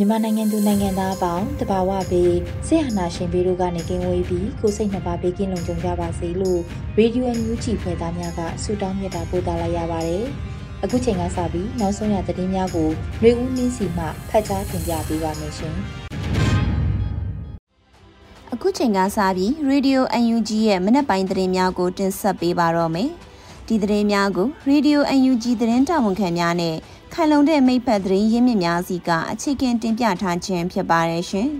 မြန်မာနိုင်ငံသူနိုင်ငံသားအပေါင်းတဘာဝဘေးဆရာနာရှင်ဘေးတို့ကနေကင်းဝေးပြီးကိုစိတ်နှပါဘေးကင်းလုံခြုံကြပါစေလို့ရေဒီယိုအန်ယူဂျီဖွယ်သားများကဆုတောင်းမြတ်တာပို့သလာရပါတယ်။အခုချိန်ကစပြီးနောက်ဆုံးရသတင်းများကိုလွေဦးနင်းစီမှဖတ်ကြားတင်ပြပေးပါမယ်ရှင်။အခုချိန်ကစပြီးရေဒီယိုအန်ယူဂျီရဲ့မနက်ပိုင်းသတင်းများကိုတင်ဆက်ပေးပါတော့မယ်။ဒီသတင်းများကိုရေဒီယိုအန်ယူဂျီသတင်းတာဝန်ခံများနဲ့ ခိုင်လုံတဲ့မိဖက်သတင်းရင်းမြစ်များစီကအခြေခံတင်ပြထားခြင်းဖြစ်ပါတယ်ရှင်။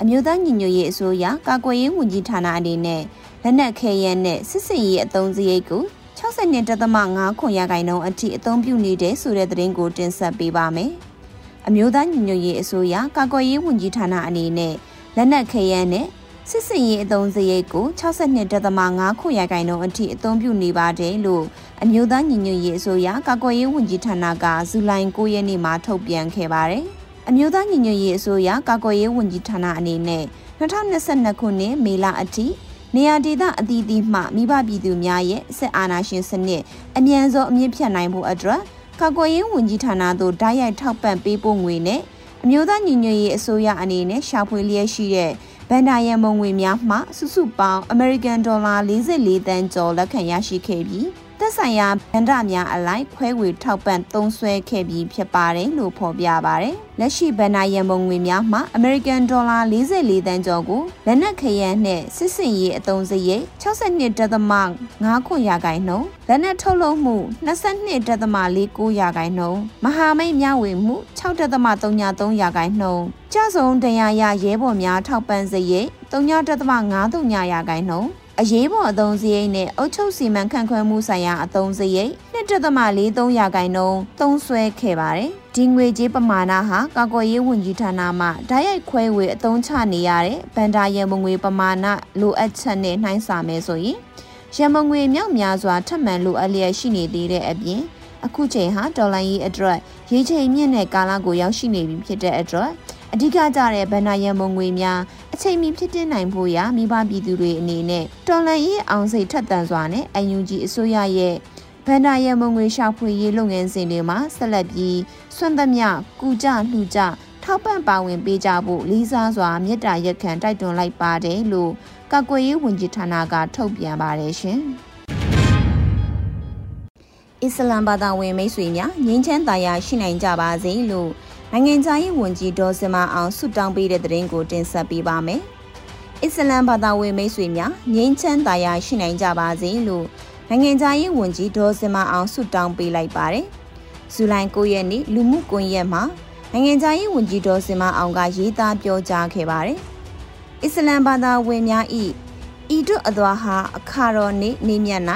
အမျိုးသားညီညွတ်ရေးအစိုးရကာကွယ်ရေးဝန်ကြီးဌာနအနေနဲ့လက်နက်ခဲယမ်းနဲ့စစ်စင်ရေးအသုံးစရိတ်ကို62.5ခွန်ရဂိုင်နှုန်းအထိအသုံးပြုနေတဲ့ဆိုတဲ့သတင်းကိုတင်ဆက်ပေးပါမယ်။အမျိုးသားညီညွတ်ရေးအစိုးရကာကွယ်ရေးဝန်ကြီးဌာနအနေနဲ့လက်နက်ခဲယမ်းနဲ့ စစ်စင်ရေးအသုံးစရိတ်ကို62.5ခွန်ရဂိုင်နှုန်းအထိအသုံးပြုနေပါတယ်လို့အမျိုးသားညီညွတ်ရေးအစိုးရကာကွယ်ရေးဝန်ကြီးဌာနကဇူလိုင်9ရက်နေ့မှာထုတ်ပြန်ခဲ့ပါတယ်။အမျိုးသားညီညွတ်ရေးအစိုးရကာကွယ်ရေးဝန်ကြီးဌာနအနေနဲ့2022ခုနှစ်မေလအထိနေရာဒေသအသီးသီးမှမိဘပြည်သူများရဲ့စစ်အာဏာရှင်စနစ်အမြန်ဆုံးအမြင့်ဖြတ်နိုင်ဖို့အတွက်ကာကွယ်ရေးဝန်ကြီးဌာနသို့ဓာတ်ရိုက်ထောက်ပံ့ပေးဖို့ငွေနဲ့အမျိုးသားညီညွတ်ရေးအစိုးရအနေနဲ့ရှာဖွေလျက်ရှိတဲ့ ဗန်ဒါယံမုံငွေများမှစုစုပေါင်းအမေရိကန်ဒေါ်လာ44သန်းကျော်လက်ခံရရှိခဲ့ပြီး သက်ဆိုင်ရာဗန္ဒများအလိုက်ခွဲဝေထောက်ပံ့သုံးစွဲခဲ့ပြီးဖြစ်ပါတယ်လို့ဖော်ပြပါတယ်။လက်ရှိဗန္ဒရန်ပုံငွေများမှာ American Dollar 44သန်းကျော်ကိုလက်နက်ခရမ်းနဲ့စစ်စင်ရေးအသုံးစရိတ်62.5ခွန်ရာခိုင်နှုန်းလက်နက်ထုတ်လုပ်မှု22.49ရာခိုင်နှုန်းမဟာမိတ်မျှဝေမှု6.33ရာခိုင်နှုန်းကြဆုံတရားရရဲဘော်များထောက်ပံ့စရိတ်3.53ရာခိုင်နှုန်း အရေးပေါ်အသုံးစရိတ်နဲ့အုပ်ချုပ်စီမံခန့်ခွဲမှုဆိုင်ရာအသုံးစရိတ်2.43ရာခိုင်နှုန်းသုံးစွဲခဲ့ပါတယ်။ဒီငွေကြေးပမာဏဟာကာကွယ်ရေးဝန်ကြီးဌာနမှဓာတ်ရိုက်ခွဲဝေအသုံးချနေရတဲ့ဗန်ဒါရန်မငွေပမာဏလိုအပ်ချက်နဲ့နှိုင်းစာမယ်ဆိုရင်ရန်မငွေမြောက်များစွာထပ်မံလိုအပ်လျက်ရှိနေသေးတဲ့အပြင်အခုချိန်ဟာဒေါ်လာရေးအတွက်ရေးချိန်မြင့်တဲ့ကာလကိုရောက်ရှိနေပြီဖြစ်တဲ့အတွက် အဓိကကျတဲ့ဗန်နာရန်မုံငွေများအချိန်မီဖြစ်တင်နိုင်ဖို့ရာမိဘပြည်သူတွေအနေနဲ့တော်လန်ရေးအောင်စိတ်ထက်သန်စွာနဲ့အယူကြီးအစိုးရရဲ့ဗန်နာရန်မုံငွေရှာဖွေရေးလုပ်ငန်းစဉ်တွေမှာဆက်လက်ပြီးစွန့်သမျှကုကြလှူကြထောက်ပံ့ပါဝင်ပေးကြဖို့လေးစားစွာမေတ္တာရက်ခံတိုက်တွန်းလိုက်ပါတယ်လို့ကာကွယ်ရေးဝန်ကြီးဌာနကထုတ်ပြန်ပါတယ်ရှင်။အစ္စလမ်ဘာသာဝင်မိတ်ဆွေများငြိမ်းချမ်းသာယာရှိနိုင်ကြပါစေလို့ နိုင်ငံခြားရေးဝန်ကြီးဒေါ်စမအောင်ဆုတောင်းပေးတဲ့သတင်းကိုတင်ဆက်ပေးပါမယ်။အစ္စလမ်ဘာသာဝင်မိတ်ဆွေများငြိမ်းချမ်းသာယာရှိနိုင်ကြပါစေလို့နိုင်ငံခြားရေးဝန်ကြီးဒေါ်စမအောင်ဆုတောင်းပေးလိုက်ပါတယ်။ဇူလိုင်9ရက်နေ့လူမှုကွန်ရက်မှာနိုင်ငံခြားရေးဝန်ကြီးဒေါ်စမအောင်ကရေးသားပြောကြားခဲ့ပါတယ်။အစ္စလမ်ဘာသာဝင်များဤဤတို့အသွာဟာအခါတော်နေ့နေမြတ်၌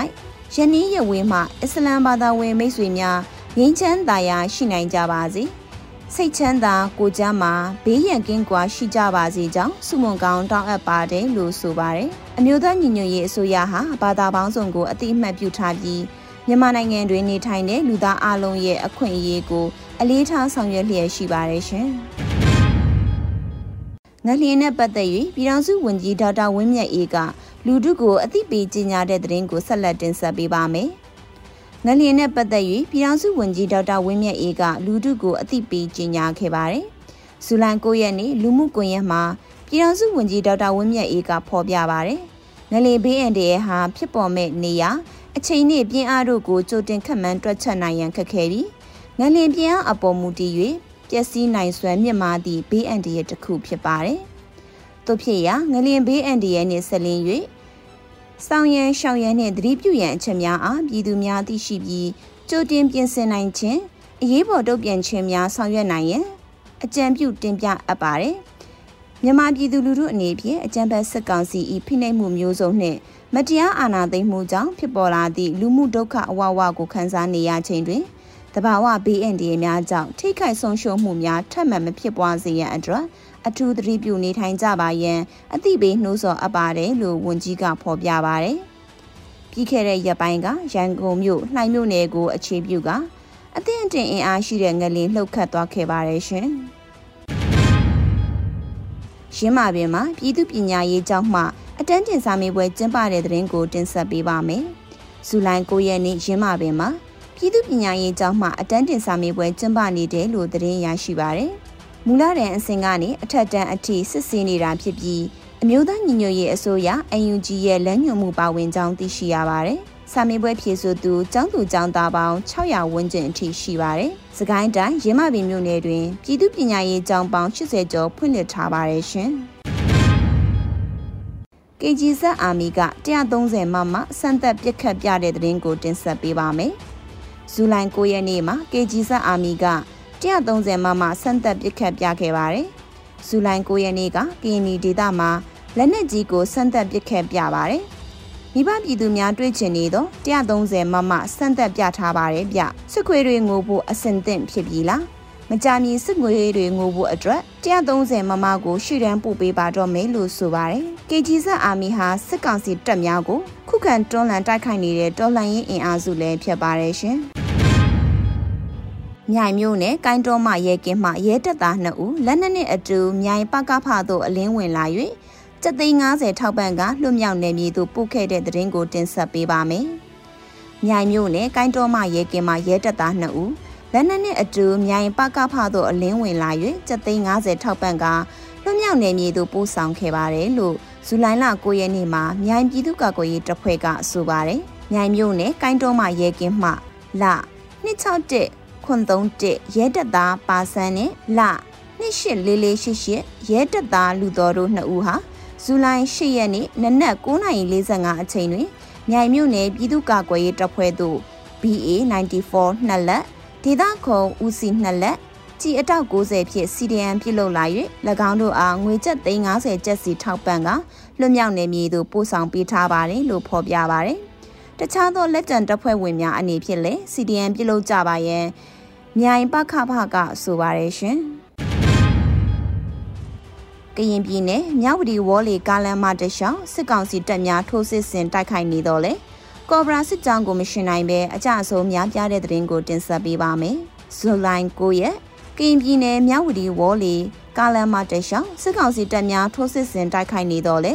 ယနေ့ရဝင်းမှအစ္စလမ်ဘာသာဝင်မိတ်ဆွေများငြိမ်းချမ်းသာယာရှိနိုင်ကြပါစေ။ စိတ်ချမ်းသာကိုကြမ်းမှာဘေးရန်ကင်းကွာရှိကြပါစေကြောင်းစုမုံကောင်းတောင်းအပ်ပါတယ်လို့ဆိုပါတယ်။အမျိုးသားညီညွတ်ရေးအစိုးရဟာဘာသာပေါင်းစုံကိုအတိအမှတ်ပြုထားပြီးမြန်မာနိုင်ငံတွင်နေထိုင်တဲ့လူသားအလုံးရဲ့အခွင့်အရေးကိုအလေးထားဆောင်ရွက်လျက်ရှိပါတယ်ရှင်။ငလျင်နဲ့ပတ်သက်၍ပြည်ထောင်စုဝန်ကြီးဒေါက်တာဝင်းမြတ်အေးကလူထုကိုအသိပေးကြေညာတဲ့သတင်းကိုဆက်လက်တင်ဆက်ပေးပါမယ်။ ငလျင်နဲ့ပတ်သက်၍ပြည်ထောင်စုဝန်ကြီးဒေါက်တာဝင်းမြတ်အေးကလူထုကိုအသိပေးကြေညာခဲ့ပါတယ်။ဇူလိုင်9ရက်နေ့လူမှုကွန်ရက်မှာပြည်ထောင်စုဝန်ကြီးဒေါက်တာဝင်းမြတ်အေးကဖော်ပြပါတယ်။ငလျင်ဘေးအန်တရဲ့ဟာဖြစ်ပေါ်မဲ့နေရာအချိန်နှင့်ပြင်းအားတို့ကိုကြိုတင်ခတ်မှန်းတွက်ချက်နိုင်ရန်ခက်ခဲပြီးငလင်ပြင်းအားအပေါ်မူတည်၍ပျက်စီးနိုင်စွမ်းမြင့်မားသည့်ဘေးအန္တရာယ်တစ်ခုဖြစ်ပါတယ်။သို့ဖြစ်ရာငလင်ဘေးအန္တရာယ်နှင့်ဆက်လင်း၍ ဆောင်ရန်ရှောင်ရန်နှင့်သတိပြုရန်အချက်များအားပြည်သူများသိရှိပြီးကြိုတင်ပြင်ဆင်နိုင်ခြင်းအရေးပေါ်တုံ့ပြန်ခြင်းများဆောင်ရွက်နိုင်ရန်အကြံပြုတင်ပြအပ်ပါတယ်။မြန်မာပြည်သူလူထုအနေဖြင့်အကြံဖက်စစ်ကောင်စီ၏ဖိနှိပ်မှုမျိုးစုံနှင့်မတရားအာဏာသိမ်းမှုကြောင့်ဖြစ်ပေါ်လာသည့်လူမှုဒုက္ခအဝဝကိုခံစားနေရခြင်းတွင်တဘာဝဘေးအန္တရာယ်များကြောင့်ထိခိုက်ဆုံးရှုံးမှုများထပ်မံမဖြစ်ပွားစေရန်အတွက် အထူးသတိပြုနေထိုင်ကြပါရန်အသိပေးနှိုးဆော်အပ်ပါတယ်လို့ဝန်ကြီးကဖော်ပြပါတယ်။ပြီးခဲ့တဲ့ရက်ပိုင်းကရန်ကုန်မြို့လှိုင်မြို့နယ်ကိုအခြေပြုကအသင့်အတင်အင်အားရှိတဲ့ငလင်လှုပ်ခတ်သွားခဲ့ပါတယ်ရှင်။ရင်းမာပင်မှာပြည်သူပညာရေးကျောင်းမှအတန်းတင်စာမေးပွဲကျင်းပတဲ့တဲ့ရင်ကိုတင်ဆက်ပေးပါမယ်။ဇူလိုင်9ရက်နေ့ရင်းမာပင်မှာပြည်သူပညာရေးကျောင်းမှအတန်းတင်စာမေးပွဲကျင်းပနေတယ်လို့သတင်းရရှိပါရယ်။ မူလတန်းအဆင့်ကနေအထက်တန်းအထိစစ်ဆေးနေတာဖြစ်ပြီးအမျိုးသားညီညွတ်ရေးအစိုးရ UNG ရဲ့လမ်းညွှန်မှုပါဝင်ကြောင်းသိရှိရပါတယ်။စာမေးပွဲဖြေဆိုသူကျောင်းသူကျောင်းသားပေါင်း600ဝန်းကျင်အထိရှိပါတယ်။စကိုင်းတိုင်းရင်းမပင်မြို့နယ်တွင်ပြည်သူပညာရေးကျောင်းပေါင်း80ကျော်ဖွင့်လှစ်ထားပါတယ်ရှင်။ KGZ အာမီက130မမစံသက်ပစ်ခတ်ပြတဲ့သတင်းကိုတင်ဆက်ပေးပါမယ်။ဇူလိုင်9ရက်နေ့မှာ KGZ အာမီက 130မမစံသက်ပစ်ခတ်ပြခဲ့ပါတယ်။ဇူလိုင်9ရက်နေ့ကကရင်နီဒေသမှာလက်နက်ကြီးကိုစံသက်ပစ်ခတ်ပြပါတယ်။မိဘပြည်သူများတွေ့ချင်နေတော့130မမစံသက်ပြထားပါတယ်ဗျ။စစ်ခွေးတွေငိုဖို့အစင်သင့်ဖြစ်ပြီလား။မကြမီစစ်ငွေတွေငိုဖို့အတွက်130မမကိုရှေ့တန်းပို့ပေးပါတော့မယ်လို့ဆိုပါတယ်။ KG ဇက်အာမီဟာစစ်ကောင်စီတပ်များကိုခုခံတွန်းလှန်တိုက်ခိုက်နေတဲ့တော်လှန်ရေးအင်အားစုလည်းဖြစ်ပါတယ်ရှင်။ မြိုင်မျိုးနဲ့ကိုင်းတော်မရဲကင်းမှရဲတပ်သား2ဦးလက်နက်နဲ့အတူမြိုင်ပကဖသို့အလင်းဝင်လာ၍ကျသိန်း90ထောက်ပံ့ကလွတ်မြောက်နေမည်သို့ပို့ခဲ့တဲ့သတင်းကိုတင်ဆက်ပေးပါမယ်။မြိုင်မျိုးနဲ့ကိုင်းတော်မရဲကင်းမှရဲတပ်သား2ဦးလက်နက်နဲ့အတူမြိုင်ပကဖသို့အလင်းဝင်လာ၍ကျသိန်း90ထောက်ပံ့ကလွတ်မြောက်နေမည်သို့ပို့ဆောင်ခဲ့ပါတယ်လို့ဇူလိုင်လ9ရက်နေ့မှာမြိုင်ပြည်သူ့ကာကွယ်ရေးတပ်ဖွဲ့ကဆိုပါတယ်။မြိုင်မြို့နယ်ကိုင်းတော်မှရဲကင်းမှလ261 ခွန်31ရဲတပ်သားပါဆန်းနဲ့လ284488ရဲတပ်သားလူတော်တို့နှစ်ဦးဟာဇူလိုင်10ရက်နေ့နနက်9:45အချိန်တွင်မြိုင်မြို့နယ်ပြည်သူ့ကာကွယ်ရေးတပ်ဖွဲ့သို့ BA94 နှစ်လက်ဒေသခုံဦးစီးနှစ်လက်ကြည်အတောက်90ဖြင့် CDN ပြုလုပ်လာ၍၎င်းတို့အားငွေကျပ်350ကျပ်စီထောက်ပံ့ကလွတ်မြောက်နေမည်သို့ပို့ဆောင်ပေးထားပါတယ်လို့ဖော်ပြပါတယ်။ တခြားသောလက်ကျန်တပ်ဖွဲ့ဝင်များအနေဖြင့်လည်း CDN ပြုလုပ်ကြပါရန်မြိုင်ပခဖကဆိုပါတယ်ရှင်။ကရင်ပြည်နယ်မြဝတီဝေါ်လီကားလမ်းမတလျှောက်စစ်ကောင်စီတပ်များထိုးစစ်ဆင်တိုက်ခိုက်နေတော့လေ။ကော်ဘရာစစ်ကြောင်းကိုမရှင်နိုင်ပဲအကြအဆုံးများပြားတဲ့သတင်းကိုတင်ဆက်ပေးပါမယ်။ဇူလိုင်9ရက်ကရင်ပြည်နယ်မြဝတီဝေါ်လီကာလန်မာတရှောင်းစစ်ကောင်စီတပ်များထိုးစစ်ဆင်တိုက်ခိုက်နေတော့လေ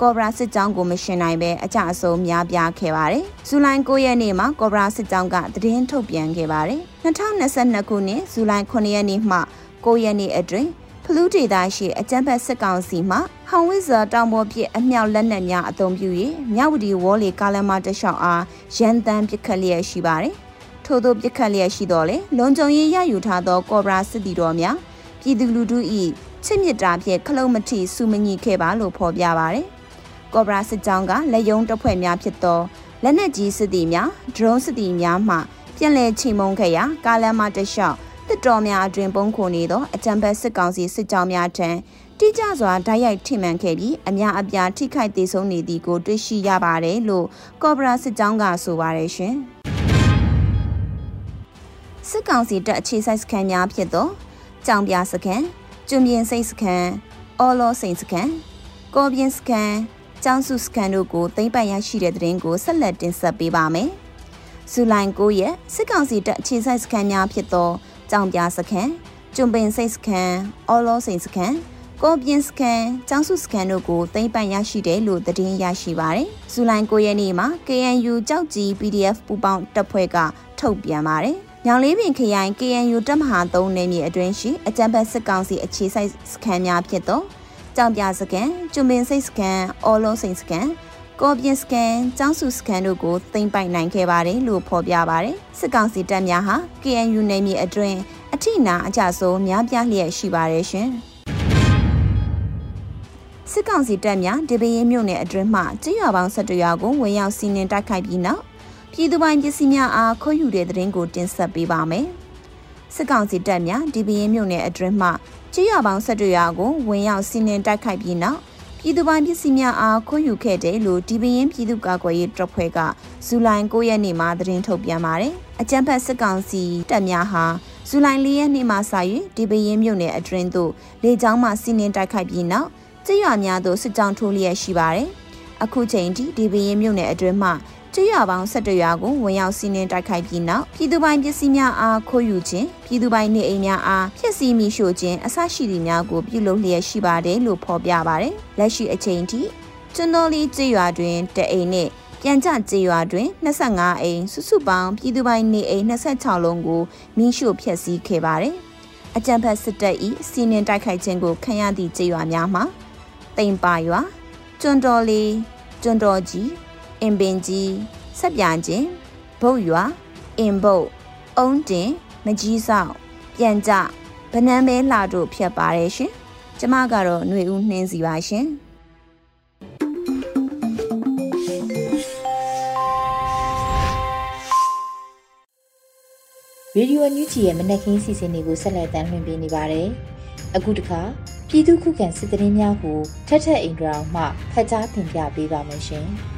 ကော်ဘရာစစ်ကြောင်းကိုမရှင်နိုင်ပဲအကြအဆုံးများပြားခဲ့ပါတယ်။ဇူလိုင်9ရက်နေ့မှာကော်ဘရာစစ်ကြောင်းကသတင်းထုတ်ပြန်ခဲ့ပါတယ်။2022ခုနှစ်ဇူလိုင်9ရက်နေ့မှ9ရက်နေ့အတွင်းဖလူးဒေသရှိအကြမ်းဖက်စစ်ကောင်စီမှဟောင်ဝစ်ဇာတောင်ပေါ်ပြစ်အမြောက်လက်နက်များအသုံးပြု၍မြဝတီဝေါ်လီကားလမ်းမတလျှောက်အားရန်တမ်းပစ်ခတ်လျက်ရှိပါတယ်။ထို့သောပစ်ခတ်လျက်ရှိတော့လေလုံခြုံရေးရယူထားသောကော်ဘရာစစ်တီတော်များပြည်သူလူထု၏ချစ်မြစ်တာဖြင့်ခလုံးမထီစုမညီခဲ့ပါလို့ဖော်ပြပါတယ်။ ကော်ဘရာစစ်ကြောင်းကလက်ယုံတပ်ဖွဲ့များဖြစ်သောလက်နက်ကြီးစစ်တီများဒရုန်းစစ်တီများမှပြန်လည်ချိန်မုံခဲ့ရာကားလမ်းမတလျှောက်တစ်တော်များအတွင်ပုံခိုနေသောအကြံဖက်စစ်ကောင်စီစစ်ကြောင်းများထံတိကျစွာဓာတ်ရိုက်ထိမှန်ခဲ့ပြီးအများအပြားထိခိုက်ဒေဆုံးနေသည်ကိုတွေ့ရှိရပါတယ်လို့ကော့ဘရာစစ်ကြောင်းကဆိုပါတယ်ရှင်စစ်ကောင်စီတပ်အခြေစိုက်စခန်းများဖြစ်သောကြောင်ပြစခန်းကျွန်းပြင်းစိတ်စခန်းအော်လောစိန်စခန်းကော်ပြင်းစခန်း ကျောင်းစုစခန်းတို့ကိုသိမ့်ပိုက်ရရှိတဲ့တဲ့ရင်ကိုဆက်လက်တင်ဆက်ပေးပါမယ်ဇူလိုင်9ရက်စစ်ကောင်စီတပ်အခြေစိုက်စခန်းများဖြစ်သောကြောင်ပြစခန်းကျွန်းပင်စိတ်စခန်းအော်လောစိန်စခန်းကော့ပြင်းစကန်ကျောင်းစုစကန်တို့ကိုသိမ်းပိုင်ရရှိတယ်လို့သတင်းရရှိပါတယ်။ဇူလိုင်9ရက်နေ့မှာ KNU ကြောက်ကြီး PDF ပူပေါင်းတပ်ဖွဲ့ကထုတ်ပြန်ပါတယ်။ညောင်လေးပင်ခရိုင် KNU တပ်မဟာ3နယ်မြေအတွင်းရှိအကြံဖက်စစ်ကောင်စီအခြေစိုက်စခန်းများဖြစ်သော ကြောင်ပြစကန်၊ကျွမင်စိတ်စကန်၊အော်လုံးစိန်စကန်၊ကော့ပြင်စကန်ကျောင်းစုစကန်တို့ကိုသိမ်းပိုက်နိုင်ခဲ့ပါတယ်လို့ဖော်ပြပါတယ်စစ်ကောင်စီတပ်များဟာ KNU နယ်မြေအတွင်းအထိနာအကြဆုံးများပြားလျက်ရှိပါတယ်ရှင်စစ်ကောင်စီတပ်များဒီပရင်မြို့နယ်အတွင်းမှကြေးရွာပေါင်း၁၁ရွာကိုဝင်ရောက်စီးနင်းတိုက်ခိုက်ပြီးနောက်ပြည်သူပိုင်ပစ္စည်းများအားခိုးယူတဲ့တဲ့ရင်ကိုတင်ဆက်ပေးပါမယ်စစ်ကောင်စီတပ်များဒီပရင်မြို့နယ်အတွင်းမှ ကြေးရွာပေါင်း၁၁ရွာကိုဝင်ရောက်စီးနင်းတိုက်ခိုက်ပြီးနောက်ပြည်သူပိုင်ပစ္စည်းများအားခိုးယူခဲ့တယ်လို့ဒီပရင်ပြည်သူ့ကာကွယ်ရေးတပ်ဖွဲ့ကဇူလိုင်9ရက်နေ့မှာသတင်းထုတ်ပြန်ပါတယ်။အကြံဖက်စစ်ကောင်စီတပ်များဟာဇူလိုင်4ရက်နေ့မှာစ၍ဒီပရင်မြို့နယ်အတွင်းသို့လေကြောင်းမှစီးနင်းတိုက်ခိုက်ပြီးနောက်ကြေးရွာများသို့စစ်ကြောင်းထိုးလျက်ရှိပါတယ်။အခုချိန်ထိဒီပရင်မြို့နယ်အတွင်းမှ ကြေးရွာပေါင်း17ရွာကိုဝင်ရောက်စီးနင်းတိုက်ခိုက်ပြီးနောက်ပြည်သူပိုင်ပစ္စည်းများအားခိုးယူခြင်းပြည်သူပိုင်နေအိမ်များအားဖျက်ဆီးမိရှို့ခြင်းအဆရှိသည့်များကိုပြုလုပ်လျက်ရှိပါတယ်လို့ဖော်ပြပါတယ်။လက်ရှိအချိန်ထိကျွန်းတော်လီကြေးရွာတွင်တအိမ်နှင့်ပြန်ကြကြေးရွာတွင်25အိမ်စုစုပေါင်းပြည်သူပိုင်နေအိမ်26လုံးကိုမိရှို့ဖျက်ဆီးခဲ့ပါတယ်။အကြံဖက်စစ်တပ်၏စီးနင်းတိုက်ခိုက်ခြင်းကိုခံရသည့်ကြေးရွာများမှာတိမ်ပါရွာကျွန်းတော်လီကျွန်းတော်ကြီး အင်ပင်ကြီးဆက်ပြချင်းဘုတ်ရွာအင်ဘုတ်အုံးတင်မကြီးဆောင်ပြန်ကြဗနန်းမဲလာတို့ဖြတ်ပါတယ်ရှင်ကျမကတော့ຫນွေဦးနှင်းစီပါရှင်ရေဒီယိုအန်ယူဂျီရဲ့မနက်ခင်းစီစဉ်တွေကိုဆက်လက်တင်ပြနေပါတယ်။အခုတခါပြည်သူခုခံစစ်တရင်များကိုထက်ထက်အင်ဒရာမှဖတ်ကြားတင်ပြပေးပါမယ်ရှင်။ပ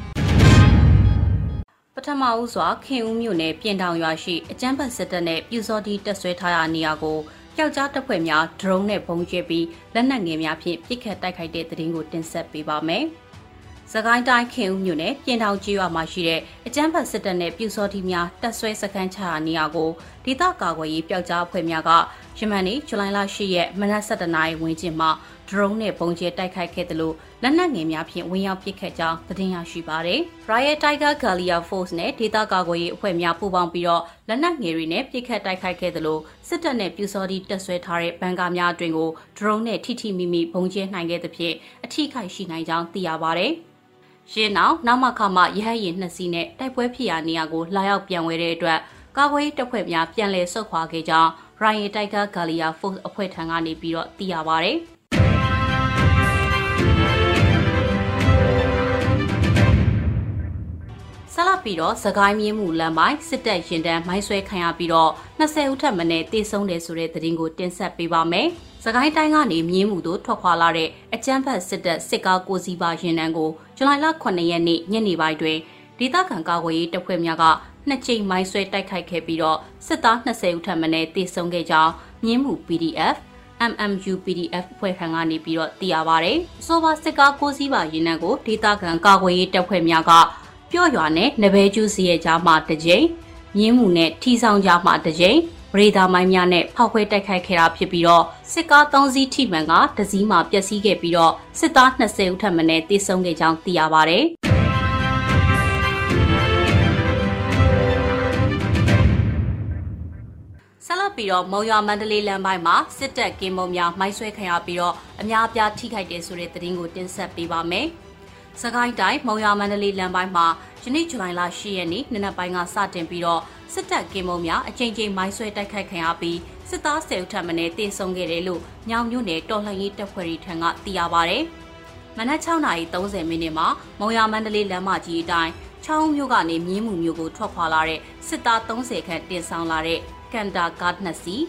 ထမဦးစွာခင်ဦးမြို့နယ်ပြင်တောင်ရွာရှိအကျန်းဖတ်စစ်တပ်နဲ့ပြူစောတီတက်ဆွဲထားရာနေရာကိုယောက်ျားတပ်ဖွဲ့များဒရုန်းနဲ့ပုံကျဲပြီးလက်နက်ငယ်များဖြင့်ပစ်ခတ်တိုက်ခိုက်တဲ့တဲ့ရင်ကိုတင်ဆက်ပေးပါမယ်။စကိုင်းတိုင်းခင်ဦးမြို့နယ်ပြင်ထောင်ကြီးရွာမှာရှိတဲ့အကျန်းဖတ်စစ်တပ်နဲ့ပြူစောတီများတပ်ဆွဲစခန်းချရာနေရာကိုဒေသကာကွယ်ရေးပျောက်ကြားအဖွဲ့များကယမန်နေ့ဇူလိုင်လ10ရက်မနက်7:00နာရီဝန်းကျင်မှာဒရုန်းနဲ့ပုံကျဲတိုက်ခိုက်ခဲ့တယ်လို့ လက်နက်ငယ်များဖြင့်ဝင်ရောက်ပစ်ခတ်ကြောင်းသတင်းရရှိပါရယ်။ Riot Tiger Gallia Force နဲ့ဒေသကာကွယ်ရေးအဖွဲ့များပူးပေါင်းပြီးတော့လက်နက်ငယ်တွေနဲ့ပစ်ခတ်တိုက်ခိုက်ခဲ့တယ်လို့စစ်တပ်နဲ့ပြူစောတိတပ်ဆွဲထားတဲ့ဘန်ကာများအတွင်ကိုဒရုန်းနဲ့ထိထိမိမိပုံကျဲနိုင်ခဲ့သဖြင့်အထိခိုက်ရှိနိုင်ကြောင်းသိရပါရယ်။ရင်းနောက်နောက်မှခမှရဟတ်ရင်နှစ်စီးနဲ့တိုက်ပွဲဖြစ်ရာနေရာကိုလာရောက်ပြန်ဝဲတဲ့အတွက်ကာကွယ်ရေးတပ်ဖွဲ့များပြန်လည်ဆုတ်ခွာခဲ့ကြောင်း Ryan Tiger Gallia Force အဖွဲ့ထံကနေပြီးတော့သိရပါဗျ။ ဆက်လက်ပြီးတော့သခိုင်းမြင်းမှုလမ်းပိုင်းစစ်တပ်ရင်တန်းမိုင်းဆွဲခံရပြီးတော့20ဦးထပ်မံနဲ့တေဆုံးတယ်ဆိုတဲ့သတင်းကိုတင်ဆက်ပေးပါမယ်။စကိုင်းတိုင်းကနေမြင်းမှုသို့ထွက်ခွာလာတဲ့အကြမ်းဖက်စစ်တပ်စစ်ကားကိုစီးပါရင်နှန်းကိုဇူလိုင်လ9ရက်နေ့ညနေပိုင်းတွင်ဒေသခံကာကွယ်ရေးတပ်ဖွဲ့များကနှစ်ကြိမ်မိုင်းဆွဲတိုက်ခိုက်ခဲ့ပြီးတော့စစ်သား20ဦးထပ်မံတေဆုံးခဲ့ကြောင်းမြင်းမှု PDF MMU PDF ဖွဲ့ခံကနေပြီးတော့သိရပါဗျ။ဆိုပါစစ်ကားကိုစီးပါရင်နှန်းကိုဒေသခံကာကွယ်ရေးတပ်ဖွဲ့များက ပျော့ရွာနဲ့နဘဲကျူးစီရဲ့ကြားမှာတစ်ကြိမ်မြင်းမှုနဲ့ထီဆောင်ကြားမှာတစ်ကြိမ်ဗရေဒါမိုင်းများနဲ့ဖောက်ခွဲတိုက်ခိုက်ခဲ့တာဖြစ်ပြီးတော့စစ်ကား၃စီးထိမှန်ကတစည်းမှာပျက်စီးခဲ့ပြီးတော့စစ်သား20ဦးထပ်မံနဲ့တေဆုံးခဲ့ကြောင်းသိရပါဗျ။ဆက်လက်ပြီးတော့မုံရွာမန္တလေးလမ်းပိုင်းမှာစစ်တပ်ကင်းမုံများမိုင်းဆွဲခံရပြီးတော့အများအပြားထိခိုက်တယ်ဆိုတဲ့သတင်းကိုတင်ဆက်ပေးပါမယ်။ စကိုင်းတိုင်းမုံရွာမန္တလေးလမ်းပိုင်းမှာယနေ့ဇူလိုင်လ10ရက်နေ့နနက်ပိုင်းကစတင်ပြီးတော့စစ်တပ်ကင်းမုံများအကြိမ်ကြိမ်မိုင်းဆွဲတိုက်ခိုက်ခံရပြီးစစ်သား၁၀ဦးထပ်မံတေဆုံးခဲ့တယ်လို့ညောင်မြို့နယ်တော်လှန်ရေးတပ်ဖွဲ့ထံကသိရပါဗျ။မနက်6:30မိနစ်မှာမုံရမန္တလေးလမ်းမကြီးအတိုင်းချောင်းမြို့ကနေမြင်းမှုမြို့ကိုထွက်ခွာလာတဲ့စစ်သား30ခန့်တင်ဆောင်လာတဲ့ကန်တာကားနှစ်စီး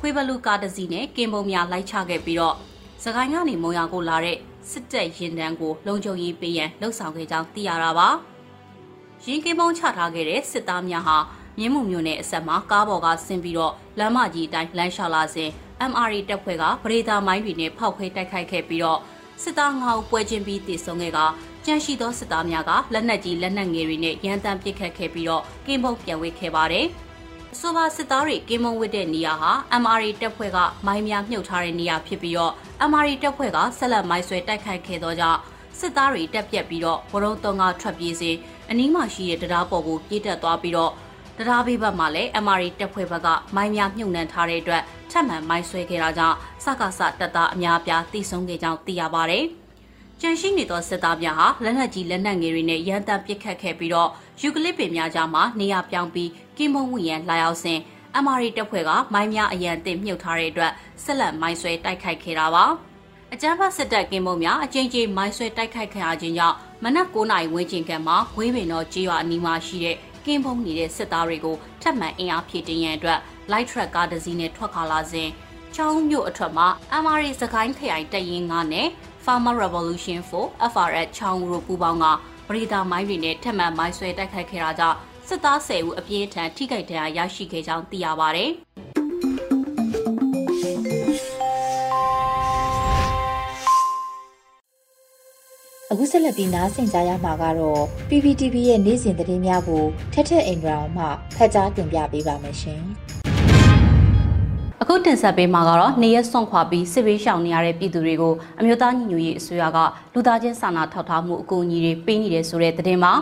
ခွေးဘလူကားတစ်စီးနဲ့ကင်ပုံများလိုက်ချခဲ့ပြီးတော့စကိုင်းကနေမုံရကိုလာတဲ့ စစ်တပ်ရင်တန်းကိုလုံခြုံရေးပေးရန်လှုံ့ဆော်ခဲ့ကြောင်းသိရတာပါ။ရင်ကင်းပုံချထားခဲ့တဲ့စစ်သားများဟာမြင်းမှုမျိုးနဲ့အဆက်မှာကားပေါ်ကဆင်းပြီးတော့လမ်းမကြီးအတိုင်းလမ်းလျှောက်လာစဉ် MRE တပ်ဖွဲ့ကပရိသာမိုင်းတွေနဲ့ဖောက်ခွဲတိုက်ခိုက်ခဲ့ပြီးတော့စစ်သားငါးဦးပွဲချင်းပြီးတည်ဆုံခဲ့ကကြန့်ရှိသောစစ်သားများကလက်နက်ကြီးလက်နက်ငယ်တွေနဲ့ရန်တမ်းပစ်ခတ်ခဲ့ပြီးတော့ကင်းပုံပြန်ဝေခဲ့ပါတယ်။ ဆိုပါစစ်သားတွေကင်းမုံဝစ်တဲ့နေရာဟာ MRE တပ်ဖွဲ့ကမိုင်းများမြုပ်ထားတဲ့နေရာဖြစ်ပြီးတော့ MRE တပ်ဖွဲ့ကဆက်လက်မိုင်းဆွဲတိုက်ခိုက်ခဲ့သောကြောင့်စစ်သားတွေတက်ပြက်ပြီးတော့ဝရုံတုံးကထွက်ပြေးစဉ်အနီးမှာရှိတဲ့တရားပေါ်ကိုပြေးတက်သွားပြီးတော့တရားဘေးဘက်မှာလည်း MRI တပ်ဖွဲ့ဘက်ကမိုင်းများမြုပ်နှံထားတဲ့အတွက်ထပ်မံမိုင်းဆွဲခဲ့တာကြောင့်စကားစတပ်သားအများပြားတိဆုံးခဲ့ကြောင်းသိရပါဗျ။ချကြန့်ရှိနေသောစစ်သားများဟာလက်နက်ကြီးလက်နက်ငယ်တွေနဲ့ရန်တမ်းပစ်ခတ်ခဲ့ပြီးတော့ယူကလစ်ပင်များကြားမှာနေရာပြောင်းပြီး ကင်းမုံဝင်ရန်လာရောက်စဉ် MRI တပ်ဖွဲ့ကမိုင်းများအရန်တင်မြုပ်ထားတဲ့အတွက်ဆက်လက်မိုင်းဆွဲတိုက်ခိုက်ခဲ့တာပါအကြမ်းဖက်စစ်တပ်ကင်းမုံများအကြိမ်ကြိမ်မိုင်းဆွဲတိုက်ခိုက်ခံရခြင်းကြောင့်မနက်9နာရီဝန်းကျင်ကမှဝေးပင်တော်ကြေးရွာအနီးမှာရှိတဲ့ကင်းပုံနေတဲ့စစ်သားတွေကိုထပ်မံအင်အားဖြည့်တင်းရန်အတွက် light truck ကားတစ်စီးနဲ့ထွက်ခွာလာစဉ်ချောင်းမြို့အထက်မှာ MRA စကိုင်းခရိုင်တပ်ရင်း9နဲ့ Farmer Revolution 4 FRS ချောင်းတို့ပူးပေါင်းကပရိဒါမိုင်းတွေနဲ့ထပ်မံမိုင်းဆွဲတိုက်ခိုက်ခဲ့တာကြောင့် စစ်သား10ဦးအပြင်းထန်ထိခိုက်ဒဏ်ရာရရှိခဲ့ကြောင်းသိရပါဗျ။အခုဆက်လက်ပြီးနားဆင်ကြရမှာကတော့ PPTV ရဲ့နေ့စဉ်သတင်းများကိုထက်ထက်အင်ဒရာအောင်မှဖတ်ကြားတင်ပြပေးပါမယ်ရှင်။အခုတင်ဆက်ပေးမှာကတော့နေရက်စွန့်ခွာပြီးစစ်ဘေးရှောင်နေရတဲ့ပြည်သူတွေကိုအမျိုးသားညီညွတ်ရေးအစိုးရကလူသားချင်းစာနာထောက်ထားမှုအကူအညီတွေပေးနေတယ်ဆိုတဲ့သတင်းမှာ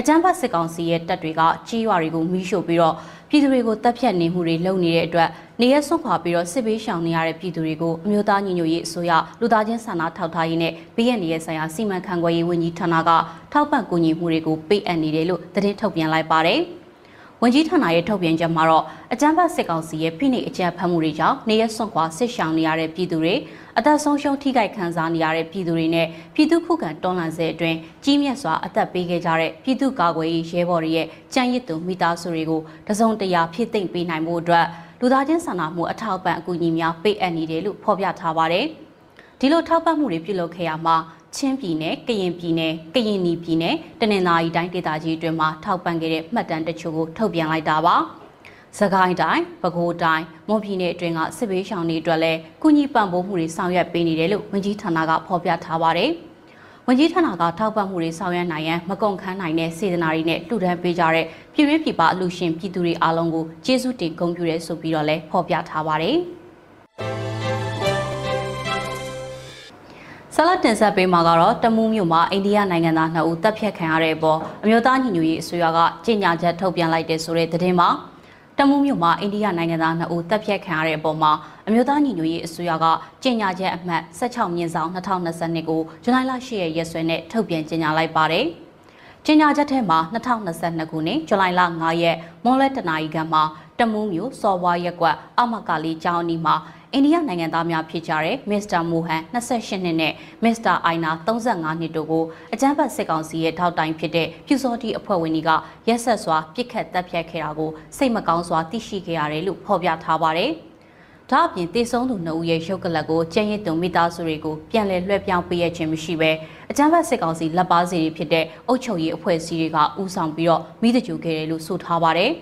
အကြမ်းဖက်စစ်ကောင်စီရဲ့တပ်တွေကကြီးရွာတွေကိုမိရှို့ပြီးတော့ပြည်သူတွေကိုတပ်ဖြတ်နေမှုတွေလုပ်နေတဲ့အတွက်နေရက်စွန့်ခွာပြီးတော့စစ်ဘေးရှောင်နေရတဲ့ပြည်သူတွေကိုအမျိုးသားညီညွတ်ရေးအစိုးရလူသားချင်းစာနာထောက်ထားရေးနဲ့ဘေးရန်ရဲ့ဆိုင်ရာစီမံခန့်ခွဲရေးဝန်ကြီးဌာနကထောက်ပံ့ကူညီမှုတွေကိုပေးအပ်နေတယ်လို့သတင်းထုတ်ပြန်လိုက်ပါတယ်။ဝန်ကြီးဌာနရဲ့ထုတ်ပြန်ချက်မှာတော့အကြမ်းဖက်စစ်ကောင်စီရဲ့ဖိနှိပ်အကြမ်းဖက်မှုတွေကြောင့်နေရစွန့်ခွာဆစ်ရှောင်နေရတဲ့ပြည်သူတွေ အသက်ဆုံးရှုံးထိခိုက်ခံစားနေရတဲ့ပြည်သူတွေနဲ့ပြည်သူခုခံတွန်းလှန်စေအတွင်းကြီးမြတ်စွာအသက်ပေးခဲ့ကြတဲ့ပြည်သူကာကွယ်ရေးရဲဘော်တွေရဲ့ကြံရစ်သူမိသားစုတွေကိုတစုံတရာဖြစ်သိမ့်ပေးနိုင်မှုအတွက်လူသားချင်းစာနာမှုအထောက်ပံ့အကူအညီများပေးအပ်နေတယ်လို့ဖော်ပြထားပါတယ်။ဒီလိုထောက်ပံ့မှုတွေပြုလုပ်ခဲ့ရမှာချင်းပြည်နယ်၊ကရင်ပြည်နယ်၊ကရင်နီပြည်နယ်၊တနင်္သာရီတိုင်းဒေသကြီးအတွင်းမှာထောက်ပံ့ခဲ့တဲ့မှတ်တမ်းတချို့ကိုထုတ်ပြန်လိုက်တာပါ။ စကိုင်းတိုင်း၊ပဲခူးတိုင်း၊မွန်ပြည်နယ်အတွင်းကစစ်ဘေးရှောင်တွေအတွက်လည်းကုညီပံ့ပိုးမှုတွေဆောင်ရွက်ပေးနေတယ်လို့ဝန်ကြီးဌာနကဖော်ပြထားပါတယ်။ဝန်ကြီးဌာနကထောက်ပံ့မှုတွေဆောင်ရွက်နိုင်ရန်မကုန်ခန်းနိုင်တဲ့စေတနာတွေနဲ့လှူဒန်းပေးကြတဲ့ပြည်တွင်းပြည်ပအလှူရှင်ပြည်သူတွေအားလုံးကိုကျေးဇူးတင်ဂုဏ်ပြုရဲဆိုပြီးတော့လည်းဖော်ပြထားပါတယ်။ဆလတ်တင်ဆက်ပေးမှာကတော့တမူးမြို့မှာအိန္ဒိယနိုင်ငံသား2ဦးတပ်ဖြတ်ခံရတဲ့အပေါ်အမျိုးသားညီညွတ်ရေးအစိုးရကကြေညာချက်ထုတ်ပြန်လိုက်တဲ့ဆိုတဲ့သတင်းမှာ တမူးမြို့မှာအိန္ဒိယနိုင်ငံသား2ဦးတပ်ဖြတ်ခံရတဲ့အပေါ်မှာအမျိုးသားညီညွတ်ရေးအစိုးရကကြေညာချက်အမှတ်16မြင်းဆောင်2022ကိုဇူလိုင်လ10ရက်ရက်စွဲနဲ့ထုတ်ပြန်ကြေညာလိုက်ပါတယ်။ကြေညာချက်ထဲမှာ2022ခုနှစ်ဇူလိုင်လ9ရက်မွန်လက်တနာရီကမှာတမူးမြို့စော်ဝါရက်ကွက်အမကာလီကျောင်းအနီးမှာ အိန္ဒိယနိုင်ငံသားများဖြစ်ကြတဲ့မစ္စတာမိုဟန်28နှစ်နဲ့မစ္စတာအိုင်နာ35နှစ်တို့ကိုအကြမ်းဖက်စစ်ကောင်စီရဲ့ထောက်တိုင်ဖြစ်တဲ့ပြူစောတိအဖွဲ့ဝင်တွေကရက်ဆက်စွာပြစ်ခတ်တပ်ဖြတ်ခဲ့တာကိုစိတ်မကောင်းစွာသိရှိခဲ့ရတယ်လို့ဖော်ပြထားပါတယ်။ဒါအပြင်တေဆုံးသူနှုတ်ရဲ့ရုပ်ကလပ်ကိုကျန်းရစ်သူမိသားစုတွေကိုပြန်လည်လွှဲပြောင်းပေးရခြင်းမရှိဘဲအကြမ်းဖက်စစ်ကောင်စီလက်ပါစီတွေဖြစ်တဲ့အုပ်ချုပ်ရေးအဖွဲ့အစည်းတွေကဥဆောင်ပြီးတော့မိတကြူခဲ့တယ်လို့ဆိုထားပါတယ်။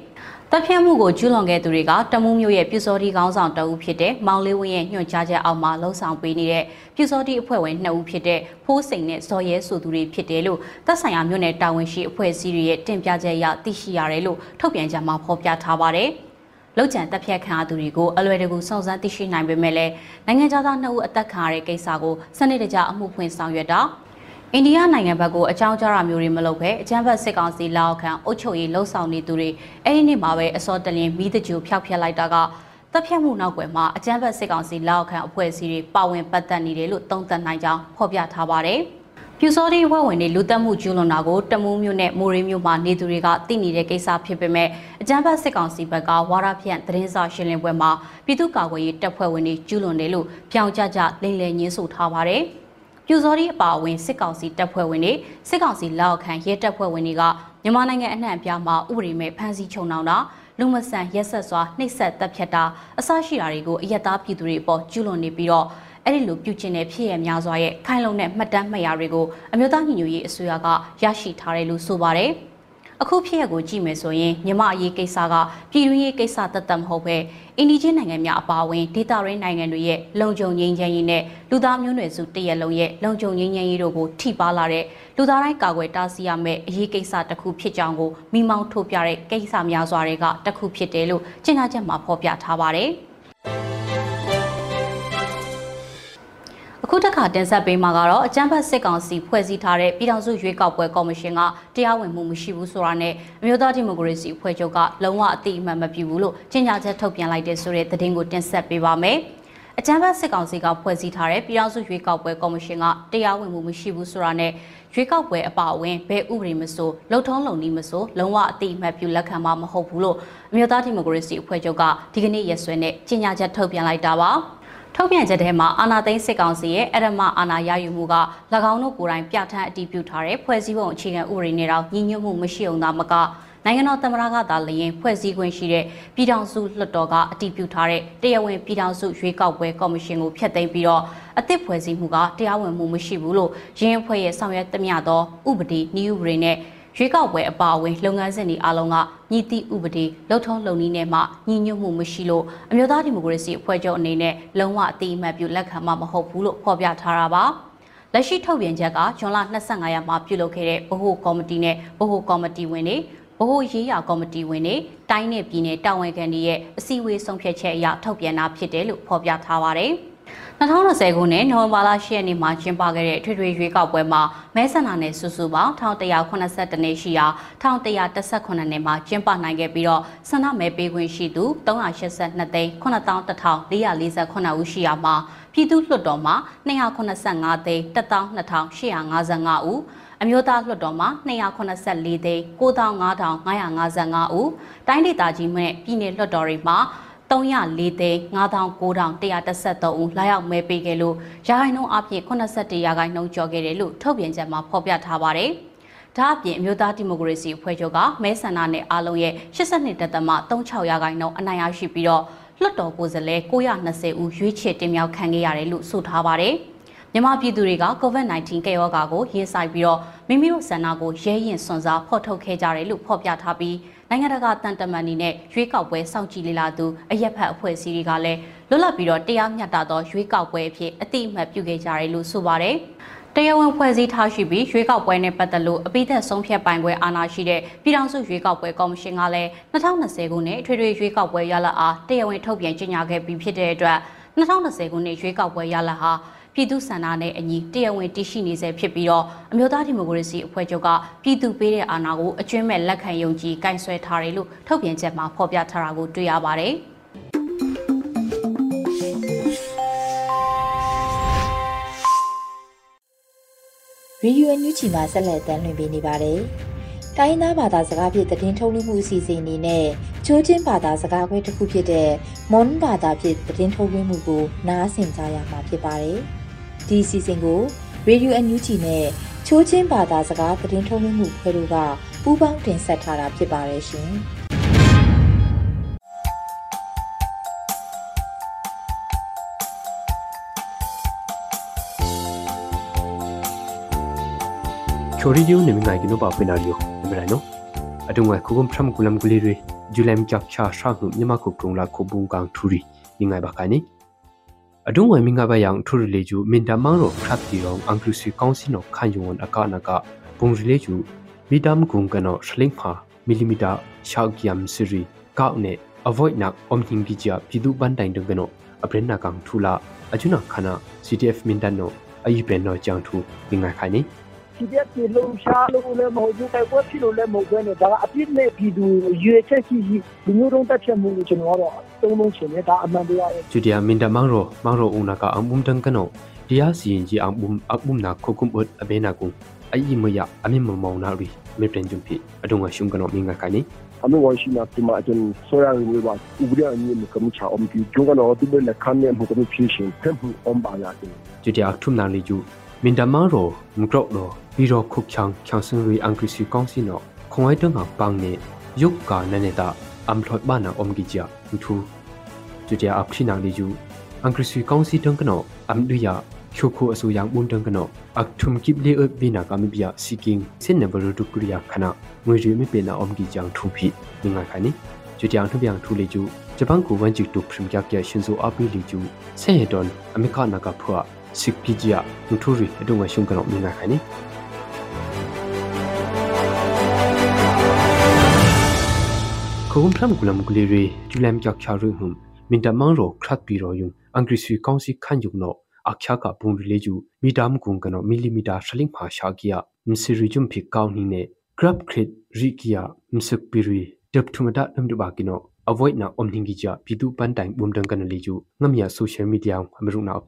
တပ်ဖြတ်မှုကိုကျူးလွန်ခဲ့သူတွေကတမူးမျိုးရဲ့ပြူစောတိခေါင်းဆောင်တအုပ်ဖြစ်တဲ့မောင်လေးဝင်းရဲ့ညွှန်ကြားချက်အောက်မှာလှုံ့ဆော်ပေးနေတဲ့ပြူစောတိအဖွဲ့ဝင်2ဦးဖြစ်တဲ့ဖိုးစိန်နဲ့ဇော်ရဲဆိုသူတွေဖြစ်တယ်လို့တပ်ဆိုင်ရာမြို့နယ်တာဝန်ရှိအဖွဲ့အစည်းတွေရဲ့တင်ပြချက်အရသိရှိရတယ်လို့ထုတ်ပြန်ကြမှာဖော်ပြထားပါတယ်။လောက်ကျန်တပ်ဖြတ်ခံရသူတွေကိုအလွယ်တကူစုံစမ်းသိရှိနိုင်ပေမဲ့လည်းနိုင်ငံသား2ဦးအသက်ခံရတဲ့ကိစ္စကိုစနစ်တကျအမှုဖွင့်ဆောင်ရွက်တာ အိန္ဒိယနိုင်ငံဘက်ကိုအကြောင်းကြားတာမျိုးတွေမလုပ်ဘဲအကြမ်းဖက်စစ်ကောင်စီလက်အောက်ခံအုပ်ချုပ်ရေးလှုပ်ဆောင်နေသူတွေအဲ့ဒီနေ့မှာပဲအစောတလင်းမိတကြိုဖျောက်ဖျက်လိုက်တာကတပ်ဖြတ်မှုနောက်ွယ်မှာအကြမ်းဖက်စစ်ကောင်စီလက်အောက်ခံအဖွဲ့အစည်းတွေပါဝင်ပတ်သက်နေတယ်လို့သုံးသပ်နိုင်ကြောင်းဖော်ပြထားပါတယ်။ပြူစောတိဝက်ဝင်တွေလူတက်မှုကျူးလွန်တာကိုတမူးမြို့နဲ့မိုးရေးမြို့မှာနေသူတွေကသိနေတဲ့ကိစ္စဖြစ်ပေမဲ့အကြမ်းဖက်စစ်ကောင်စီဘက်ကဝါရဖြန့်သတင်းစာရှင်းလင်းပွဲမှာပြည်သူ့ကာကွယ်ရေးတပ်ဖွဲ့ဝင်တွေကျူးလွန်တယ်လို့ပြောင်ကြကြလိမ့်လည်ညင်းဆိုထားပါတယ်။ ပြူစောတိအပါအဝင်စစ်ကောင်စီတပ်ဖွဲ့ဝင်တွေစစ်ကောင်စီလက်အောက်ခံရဲတပ်ဖွဲ့ဝင်တွေကမြန်မာနိုင်ငံအနှံ့အပြားမှာဥပဒေမဲ့ဖမ်းဆီးချုပ်နှောင်တာလူမဆန်ရက်ဆက်စွာနှိပ်စက်တပ်ဖြတ်တာအစရှိတာတွေကိုအယက်သားပြည်သူတွေအပေါ်ကျူးလွန်နေပြီးတော့အဲ့ဒီလိုပြုကျင့်တဲ့ဖြစ်ရများစွာရဲ့ခိုင်လုံတဲ့မှတ်တမ်းမှတ်ရာတွေကိုအမျိုးသားညီညွတ်ရေးအစိုးရကရရှိထားတယ်လို့ဆိုပါတယ်။ အခုဖြစ်ရကိုကြည့်မယ်ဆိုရင်မြမအရေးကိစ္စကပြည်တွင်းရေးကိစ္စတသက်မဟုတ်ပဲအင်ဒီချင်းနိုင်ငံများအပါအဝင်ဒေသရင်းနိုင်ငံတွေရဲ့လုံခြုံငြိမ်းချမ်းရေးနဲ့လူသားမျိုးနွယ်စုတရက်လုံးရဲ့လုံခြုံငြိမ်းချမ်းရေးတို့ကိုထိပါလာတဲ့လူသားတိုင်းကာကွယ်တားဆီးရမယ့်အရေးကိစ္စတစ်ခုဖြစ်ကြောင်းကိုမိမောင်းထုတ်ပြတဲ့ကိစ္စများစွာတွေကတစ်ခုဖြစ်တယ်လို့ကြေညာချက်မှာဖော်ပြထားပါတယ်။ အခုတစ်ခါတင်ဆက်ပေးမှာကတော့အကြမ်းဖက်စစ်ကောင်စီဖွဲ့စည်းထားတဲ့ပြည်ထောင်စုရွေးကောက်ပွဲကော်မရှင်ကတရားဝင်မှုမရှိဘူးဆိုတာနဲ့အမျိုးသားဒီမိုကရေစီအဖွဲ့ချုပ်ကလုံးဝအတိအမှန်မပြုဘူးလို့ကြေညာချက်ထုတ်ပြန်လိုက်တဲ့ဆိုတဲ့သတင်းကိုတင်ဆက်ပေးပါမယ်။အကြမ်းဖက်စစ်ကောင်စီကဖွဲ့စည်းထားတဲ့ပြည်ထောင်စုရွေးကောက်ပွဲကော်မရှင်ကတရားဝင်မှုမရှိဘူးဆိုတာနဲ့ရွေးကောက်ပွဲအပါအဝင်ဘယ်ဥပဒေမဆိုလုံထုံးလုံနည်းမဆိုလုံးဝအတိအမှတ်ပြုလက်ခံမှာမဟုတ်ဘူးလို့အမျိုးသားဒီမိုကရေစီအဖွဲ့ချုပ်ကဒီကနေ့ရက်စွဲနဲ့ကြေညာချက်ထုတ်ပြန်လိုက်တာပါ ထုတ်ပြန်ချက်ထဲမှာအာဏာသိမ်းစစ်ကောင်စီရဲ့အရမအာဏာရယူမှုက၎င်းတို့ကိုယ်တိုင်ပြဋ္ဌာန်းအတည်ပြုထားတဲ့ဖွဲ့စည်းပုံအခြေခံဥပဒေနဲ့တော့ညီညွတ်မှုမရှိအောင်သာမကနိုင်ငံတော်သမ္မတကသာလျင်ဖွဲ့စည်းခွင့်ရှိတဲ့ပြည်ထောင်စုလွှတ်တော်ကအတည်ပြုထားတဲ့တရားဝင်ပြည်ထောင်စုရွေးကောက်ပွဲကော်မရှင်ကိုဖျက်သိမ်းပြီးတော့အသစ်ဖွဲ့စည်းမှုကတရားဝင်မှုမရှိဘူးလို့ရင်းအဖွဲ့ရဲ့ဆောင်ရွက်သမျှသောဥပဒေနည်းဥပဒေနဲ့ ရွေးကောက်ပွဲအပါအဝင်လုပ်ငန်းစဉ်တွေအလုံးကညီတိဥပဒေလှုပ်ထုံးလုပ်နည်းနဲ့မှညီညွတ်မှုမရှိလို့အမျိုးသားဒီမိုကရေစီအဖွဲ့ချုပ်အနေနဲ့လုံးဝအတိအမှတ်ပြုလက်ခံမှာမဟုတ်ဘူးလို့ဖော်ပြထားတာပါလက်ရှိထုတ်ပြန်ချက်ကဇွန်လ25ရက်မှာပြုလုပ်ခဲ့တဲ့ဗဟိုကော်မတီနဲ့ဗဟိုကော်မတီဝင်တွေဗဟိုရေးရာကော်မတီဝင်တွေတိုင်းနယ်ပြည်နယ်တာဝန်ခံတွေရဲ့အစည်းအဝေးဆုံးဖြတ်ချက်အရထုတ်ပြန်တာဖြစ်တယ်လို့ဖော်ပြထားပါတယ်။ 2020ခုနှစ်နိုဝင်ဘာလ10ရက်နေ့မှာကျင်းပခဲ့တဲ့ထွေထွေရွေးကောက်ပွဲမှာမဲဆန္ဒနယ်စုစုပေါင်း1182နေရှိရာ1118နေမှာကျင်းပနိုင်ခဲ့ပြီးတော့ဆန္ဒမဲပေးခွင့်ရှိသူ382သိန်း9448ဦးရှိရာမှာပြည်သူ့လွှတ်တော်မှာ285သိန်း12855ဦးအမျိုးသားလွှတ်တော်မှာ284သိန်း9555ဦးတိုင်းဒေသကြီးမဲ့ပြည်내လွှတ်တော်တွေမှာ 304သိန်း99,113ဦးလာရောက်မဲပေးခဲ့လို့ရာခိုင်နှုန်းအပြင်81ရာခိုင်နှုန်းကျော်ခဲ့တယ်လို့ထုတ်ပြန်ချက်မှာဖော်ပြထားပါတယ်။ဒါအပြင်အမျိုးသားဒီမိုကရေစီအဖွဲ့ချုပ်ကမဲဆန္ဒနယ်အားလုံးရဲ့82.36ရာခိုင်နှုန်းအနိုင်ရရှိပြီးတော့လွှတ်တော်ကိုယ်စားလှယ်920ဦးရွေးချယ်တင်မြှောက်ခံခဲ့ရတယ်လို့ဆိုထားပါတယ်။ မြန်မာပြည်သူတွေက COVID-19 ကရောဂါကိုရင်ဆိုင်ပြီးတော့မိမိတို့ဆန္ဒကိုရဲရင်စွန့်စားဖော်ထုတ်ခဲ့ကြတယ်လို့ဖော်ပြထားပြီးနိုင်ငံတကာတန်တမန်တွေနဲ့ရွေးကောက်ပွဲစောင့်ကြည့်လေ့လာသူအရက်ဖက်အဖွဲ့အစည်းတွေကလည်းလွတ်လပ်ပြီးတော့တရားမျှတသောရွေးကောက်ပွဲအဖြစ်အတိအမှတ်ပြုခဲ့ကြတယ်လို့ဆိုပါတယ်။တရားဝင်ဖွဲ့စည်းထားရှိပြီးရွေးကောက်ပွဲနဲ့ပတ်သက်လို့အပိသက်ဆုံးဖြတ်ပိုင်ခွဲအာဏာရှိတဲ့ပြည်ထောင်စုရွေးကောက်ပွဲကော်မရှင်ကလည်း2020ခုနှစ်ထွေထွေရွေးကောက်ပွဲရလဒ်အားတရားဝင်ထုတ်ပြန်ကြေညာခဲ့ပြီးဖြစ်တဲ့အတွက်2020ခုနှစ်ရွေးကောက်ပွဲရလဒ်ဟာ ပြည်သူစန္ဒနဲ့အညီတရားဝင်တည်ရှိနေစေဖြစ်ပြီးတော့အမျိုးသားဒီမိုကရေစီအဖွဲ့ချုပ်ကပြည်သူပေးတဲ့အာဏာကိုအကျွမ်းမဲ့လက်ခံယုံကြည်ကင်ဆယ်ထားတယ်လို့ထုတ်ပြန်ချက်မှာဖော်ပြထားတာကိုတွေ့ရပါတယ်။ရေဒီယိုအန်ယူဂျီမှာဆက်လက်တင်ပြနေပါတယ်။တိုင်းသားဘာသာစကားဖြင့်သတင်းထုတ်လွှင့်မှုအစီအစဉ်အနေနဲ့ချိုးချင်းဘာသာစကားခွဲတစ်ခုဖြစ်တဲ့မွန်ဘာသာဖြင့်သတင်းထုတ်လွှင့်မှုကိုနားဆင်ကြရမှာဖြစ်ပါတယ်။ ဒီအစီအစဉ်ကို Radio NUG နဲ့ချိုးချင်းဘာသာစကားသတင်းထုတ်လွှင့်မှုဖွဲ့တို့ကပူးပေါင်းတင်ဆက်ထားတာဖြစ်ပါတယ်ရှင်။ချိုရီယိုနေမငိုင်ကနိုပါဖိနာရီယိုနမရိုင်နိုအတုံဝဲခုကုမ်ဖရမ်ကူလမ်ဂူလီရီဂျူလမ်ချပ်ချာရှာဟုမြမခုကရုံလာခုဘုံကန်ထူရီငိုင်ဘာခိုင်နီ အဒုံဝဲမင်္ဂဘာယံထူရလေကျူမင်တမန်ရောခတ်တီရောင်အန်ကလူစီကောင်စီနောခန်ယွန်အကနကပုံရလေကျူမီတမ်ကုံကနောရှလင်းဖာမီလီမီတာရှောက်ကျမ်စီရီကောက်နေ avoid nak om hing gi ja pidu ban dai dong no apren na kang thula ajuna khana ctf mindan no ayi pen no jang thu ninga khai ni ဒီတဲ့ပြေလုံးရှားလို့လည်းမဟုတ်ဘူးတိုက်ပွဲဖြစ်လို့လည်းမဟုတ်ဘဲနဲ့ဒါကအပြစ်နဲ့ပြည်သူရွေချက်ရှိရှိလူမျိုးတုံးတက်ချက်မှုကိုကျွန်တော်ကတော့သုံးလုံးရှင်တယ်ဒါအမှန်တရားရဲ့ဂျူဒီယာမင်ဒမန်ရောမန်ရောဦးနာကအံဘုံတန်ကနောတရားစီရင်ကြီးအံဘုံအဘုံနာခုကုမ်အဘေနာကုအီမယအမိမမောင်နာရီမေပရင်ဂျုံဖီအဒုံကရှုံကနောမင်္ဂခိုင်နီအမေဝရှိနာဒီမှာအကျန်ဆိုရရပါဥပဒေအမြင့်ကမချအောင်ဒီဂျုံကနောဒီဘလက်ခမ်းနေမှုကမဖြစ်ရှင်ဖက်မှုအုံးပါရတယ်ဂျူဒီယာထုမနာလီဂျူ မင်ဒမန်ရောမကရောရောပြီးတော့ခုချောင်ချောင်စင်ရီအန်ကရစီကောင်စီနောခွန်ဝိုင်းတငါပန်းနေယုတ်ကာနနေတာအမ်ထော့ဘာနာအုံဂီဂျာထူကျူတျာအဖိနာလီယူအန်ကရစီကောင်စီတန်ကနောအမ်ဒူယာချိုခိုအဆူယံဘွန်တန်ကနောအခထုမ်ကိပလေအဘီနာကမဘီယာစီကင်းစင်နဘရဒုကရိယာခနာငွေရီမပေနာအုံဂီဂျန်ထူဖိငါခနိကျူတျာထူပြန်ထူလေကျူဂျပန်ကိုဝန်ဂျီတူပရမ်ကြကရှင်ဇိုအပီလီကျူဆေဟေဒွန်အမေခနာကဖွာ စစ်ပီဂျီယာနူထူရီအတုံဝရှုံကနောငါခနိခုံဖလမ်ဂူလမ်ဂူလီရီဂျူလမ်ကြောက်ချာရူဟုမ်မင်တမန်ရောခတ်ပီရောယုံအင်္ဂရိစီကောင်စီခန်ယုံနောအခါကပုံရီလေကျူမီတမ်ကုံကနောမီလီမီတာရှလင်းဖာရှာကီယာမစီရီဂျုံဖိကောင်းနီနေဂရပ်ခရစ်ရီကီယာမစပီရီတ dep thumata namdu ba kino avoid na omningi ja pitu pan time bum dang kan li ju ngamya social media amru na op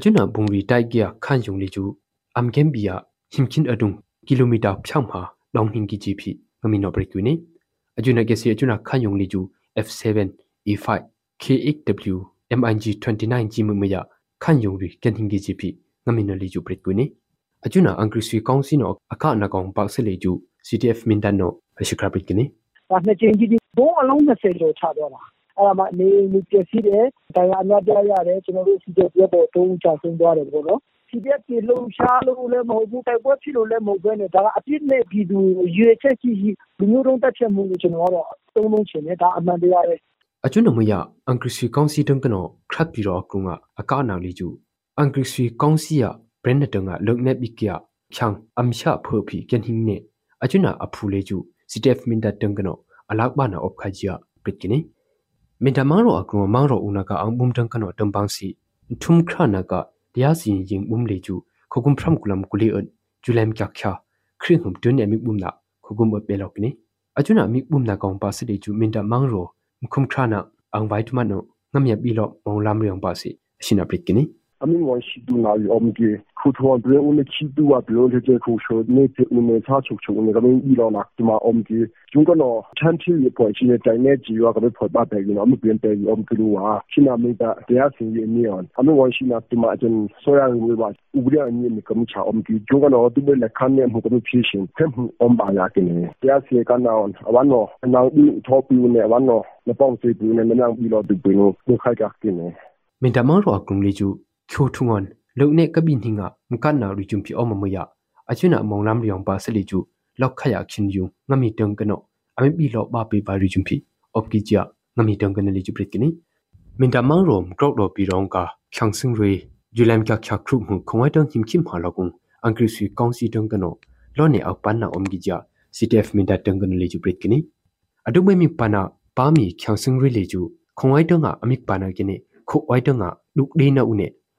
kini achuna bungri tai gya khan yung li ju am gem bia himkin adung kilometer pham ha long hingi ji phi ngami no break ni achuna ge si achuna khan yung li ju f7 e5 kxw mig 29 ji mu ya khan yung ri ken hingi ji phi ngami no li ju break ni achuna angri sui kong si no aka na kong pak se le ju ctf mindan no ashikra break ni ဒါနှစ်ချင်းကြီးဘုံအလုံး20ကျော်ချတော့တာ အဲ့ဒါမှနေနေပြည့်စည်တယ်တရားအများပြရတယ်ကျွန်တော်တို့စီတဲ့ပြပေါ်တုံးချဆုံးသွားတယ်ပေါ့နော်စီတဲ့ပြေလုံးရှားလို့လည်းမဟုတ်ဘူးတိုက်ပွဲဖြစ်လို့လည်းမဟုတ်ဘဲနဲ့ဒါကအပြစ်နဲ့ပြည်သူရွေချက်ရှိရှိလူမျိုးတုံးတက်ချက်မှုလို့ကျွန်တော်ကတော့သုံးလုံးချင်တယ်ဒါအမှန်တရားပဲအကျွနမယအန်ကရစီကောင်စီတန်ကနောခရပ်ပြီးတော့ကုငါအကနာလီကျူအန်ကရစီကောင်စီယဘရန်နတငါလုံနေပိကယချန်အမ်ရှာဖောဖီကန်ဟင်းနေအကျွနာအဖူလေကျူစီတက်မင်ဒတန်ကနောအလောက်ဘာနာအော့ခါဂျီယာပစ်ကိနေ မင်တမောင်ရောအကူမောင်ရောဦးနာကအန်ဘုံတန်ကနောတမ်ပန်းစီထုံခရနာကတရားစီရင်ဘုံလေကျူခုကုမ်ဖရမ်ကူလမ်ကူလီအန်ဂျူလမ်ကြခါခရင်ဟုံတွန်းနေမိဘုံနာခုကုမ်ဘပဲလောက်ကိနေအကျွနာမိဘုံနာကောင်ပါစလေကျူမင်တမောင်ရောခုမ်ခရနာအန်ဝိုက်တမနောငမ်ယဘီလောမောင်လမ်ရီယံပါစီအရှင်အပရစ်ကိနေ အမင်းဝန်ရှိတူနာရီအမကေခုထွန်ပြေဦးနေချီတူဝဘလောလေကျေခုရှိုနေပြေဦးနေချာချုပ်ချုပ်နေကမင်းဤလောနာဒီမှာအမကေဂျုံကနောချန်တီရပေါ်ချင်းတိုင်နေဂျီယောကဘဖော်ပါတဲ့ယူနော်မပြင်းတဲ့ယူအမကလူဝါချိနာမေတာတရားစင်ရနေအောင်အမဝန်ရှိနာဒီမှာအကျန်ဆိုရငွေပါဥပဒေအမြင့်ကမချာအမကေဂျုံကနောဒီဘလက်ခမ်းနေမှုကမဖြည့်ရှင်ဖက်မှုအမပါရကနေတရားစီကနောအဝန်နောအနောက်ဒီထောပီနေအဝန်နောနပောင်စီပူနေမနန်ပြီးလို့ဒီပင်းကိုခိုက်ကြကိနေမင်တမောရောအကုံလေးကျူ ချိုထုငွန်လုံနေကပိနှင်းငါမကန်နာရီဂျုံပီအောမမယအချွနာမောင်လမ်ရီယောင်ပါစလီကျူလောက်ခရခင်ယူငမီတန်ကနောအမေပီလောဘာပေပါရီဂျုံပီအော့ကီဂျာငမီတန်ကနလီကျူပရစ်ကနီမင်တမောင်ရောမ်ကောက်တော့ပီရောင်ကာချန်စင်ရီဂျူလမ်ကခခရုမှုခုံဝဲတန်ဟင်ခိမဟာလောကုံအန်ကရစီကောင်စီတန်ကနောလောနေအောက်ပန်နာအုံဂီဂျာ CTF မင်တတန်ကနလီကျူပရစ်ကနီအဒုမေမီပနာပါမီချန်စင်ရီလေကျူခုံဝဲတန်ကအမိပနာကိနေခုဝဲတန်ကဒုဒိနာဦးနေ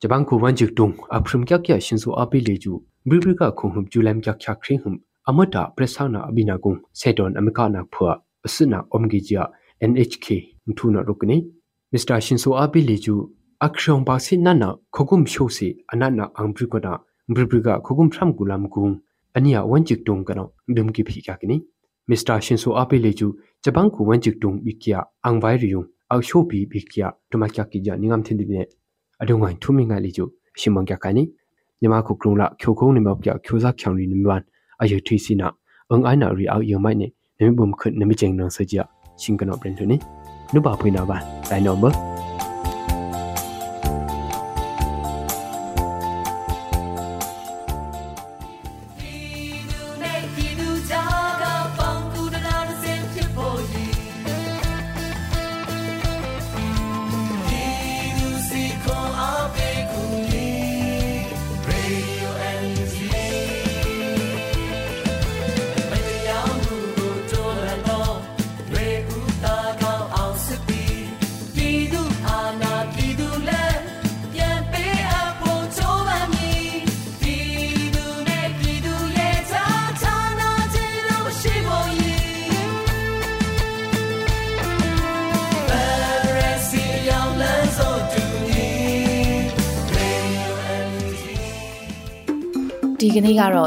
ဂျပန်ကိုဝန်ဂျစ်တုံအဖရမ်ကကရှင်ဆိုအပိလေကျူဘရီဘရီကခုံဟုံဂျူလမ်ကခခရင်ဟုံအမတာပရက်ဆာနာအဘိနာကုံဆေဒွန်အမကနာဖွာအစနာအုံဂီဂျာ NHK ထူနာရုကနေမစ္စတာရှင်ဆိုအပိလေကျူအခရှောင်ပါစိနနာခခုံရှိုစီအနနာအံဘရီကနာဘရီဘရီကခခုံဖရမ်ကူလမ်ကုံအနီယာဝန်ဂျစ်တုံကနောဒုံကိဖိကကိနေမစ္စတာရှင်ဆိုအပိလေကျူဂျပန်ကိုဝန်ဂျစ်တုံဘီကီယာအန်ဝိုင်ရီယုံအောက်ရှိုပီဘီကီယာတမချကီဂျာနိငမ်သင်ဒီနေ အဒုံငိုင်ထုမင်ငါလီကျိုရှင်မန်ကြကနိညမခုကရုံလာချိုခုံးနေမောက်ပြချိုစားချောင်ရီနမဝန်အယထီစီနာအင်အိုင်နာရီအောက်ယမိုင်နေနမဘုံခွနမကျင်းနဆကြရှင်ကနောပရင်ထနိနုပါဖွေနာပါတိုင်နောမ